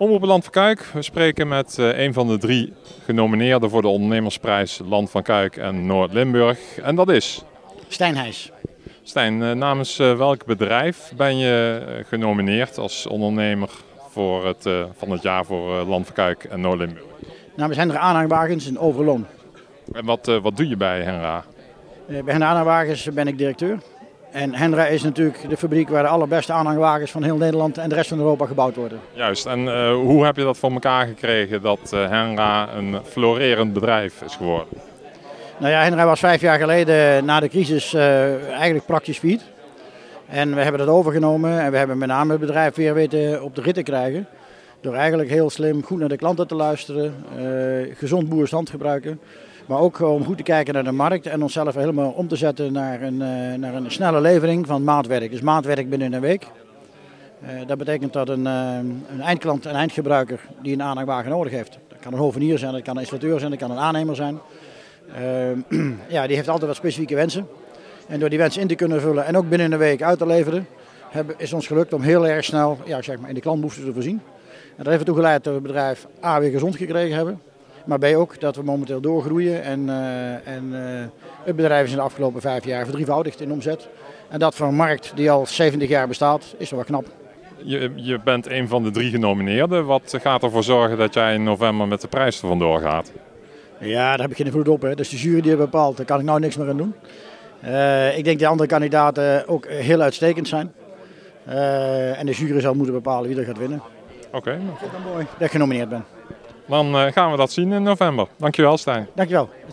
Omroep Land van Kuik. We spreken met uh, een van de drie genomineerden voor de ondernemersprijs Land van Kuik en Noord-Limburg. En dat is? Stijn Heijs. Stijn, uh, namens uh, welk bedrijf ben je genomineerd als ondernemer voor het, van het jaar voor Land van Kuik en Noord-Limburg? Namens Hendra Aanhangwagens in Overloon. En wat, wat doe je bij Henra? bij Hendra Aanhangwagens ben ik directeur. En Hendra is natuurlijk de fabriek waar de allerbeste aanhangwagens van heel Nederland en de rest van Europa gebouwd worden. Juist, en uh, hoe heb je dat voor elkaar gekregen dat uh, Henra een florerend bedrijf is geworden? Nou ja, Henra was vijf jaar geleden na de crisis uh, eigenlijk praktisch failliet. En we hebben dat overgenomen en we hebben met name het bedrijf weer weten op de rit te krijgen. Door eigenlijk heel slim goed naar de klanten te luisteren, gezond boerstand gebruiken. Maar ook om goed te kijken naar de markt en onszelf helemaal om te zetten naar een, uh, naar een snelle levering van maatwerk. Dus maatwerk binnen een week. Uh, dat betekent dat een, uh, een, eindklant, een eindgebruiker die een aanhangwagen nodig heeft. Dat kan een hovenier zijn, dat kan een installateur zijn, dat kan een aannemer zijn. ja, die heeft altijd wat specifieke wensen. En door die wensen in te kunnen vullen en ook binnen een week uit te leveren, is ons gelukt om heel erg snel ja, zeg maar, in de klantbehoeften te voorzien. En dat heeft ertoe geleid dat we het bedrijf A weer gezond gekregen hebben. Maar B ook dat we momenteel doorgroeien. En, uh, en uh, het bedrijf is in de afgelopen vijf jaar verdrievoudigd in omzet. En dat voor een markt die al 70 jaar bestaat, is wel knap. Je, je bent een van de drie genomineerden. Wat gaat ervoor zorgen dat jij in november met de prijs er vandoor gaat? Ja, daar heb ik geen invloed op. Hè. Dat is de jury die het bepaalt. Daar kan ik nou niks meer aan doen. Uh, ik denk dat de andere kandidaten ook heel uitstekend zijn. en de jury zal moeten bepalen wie er gaat winnen. Oké. Okay. Het mooi dat ik genomineerd ben. Dan gaan we dat zien in november. Dankjewel Stijn. Dankjewel.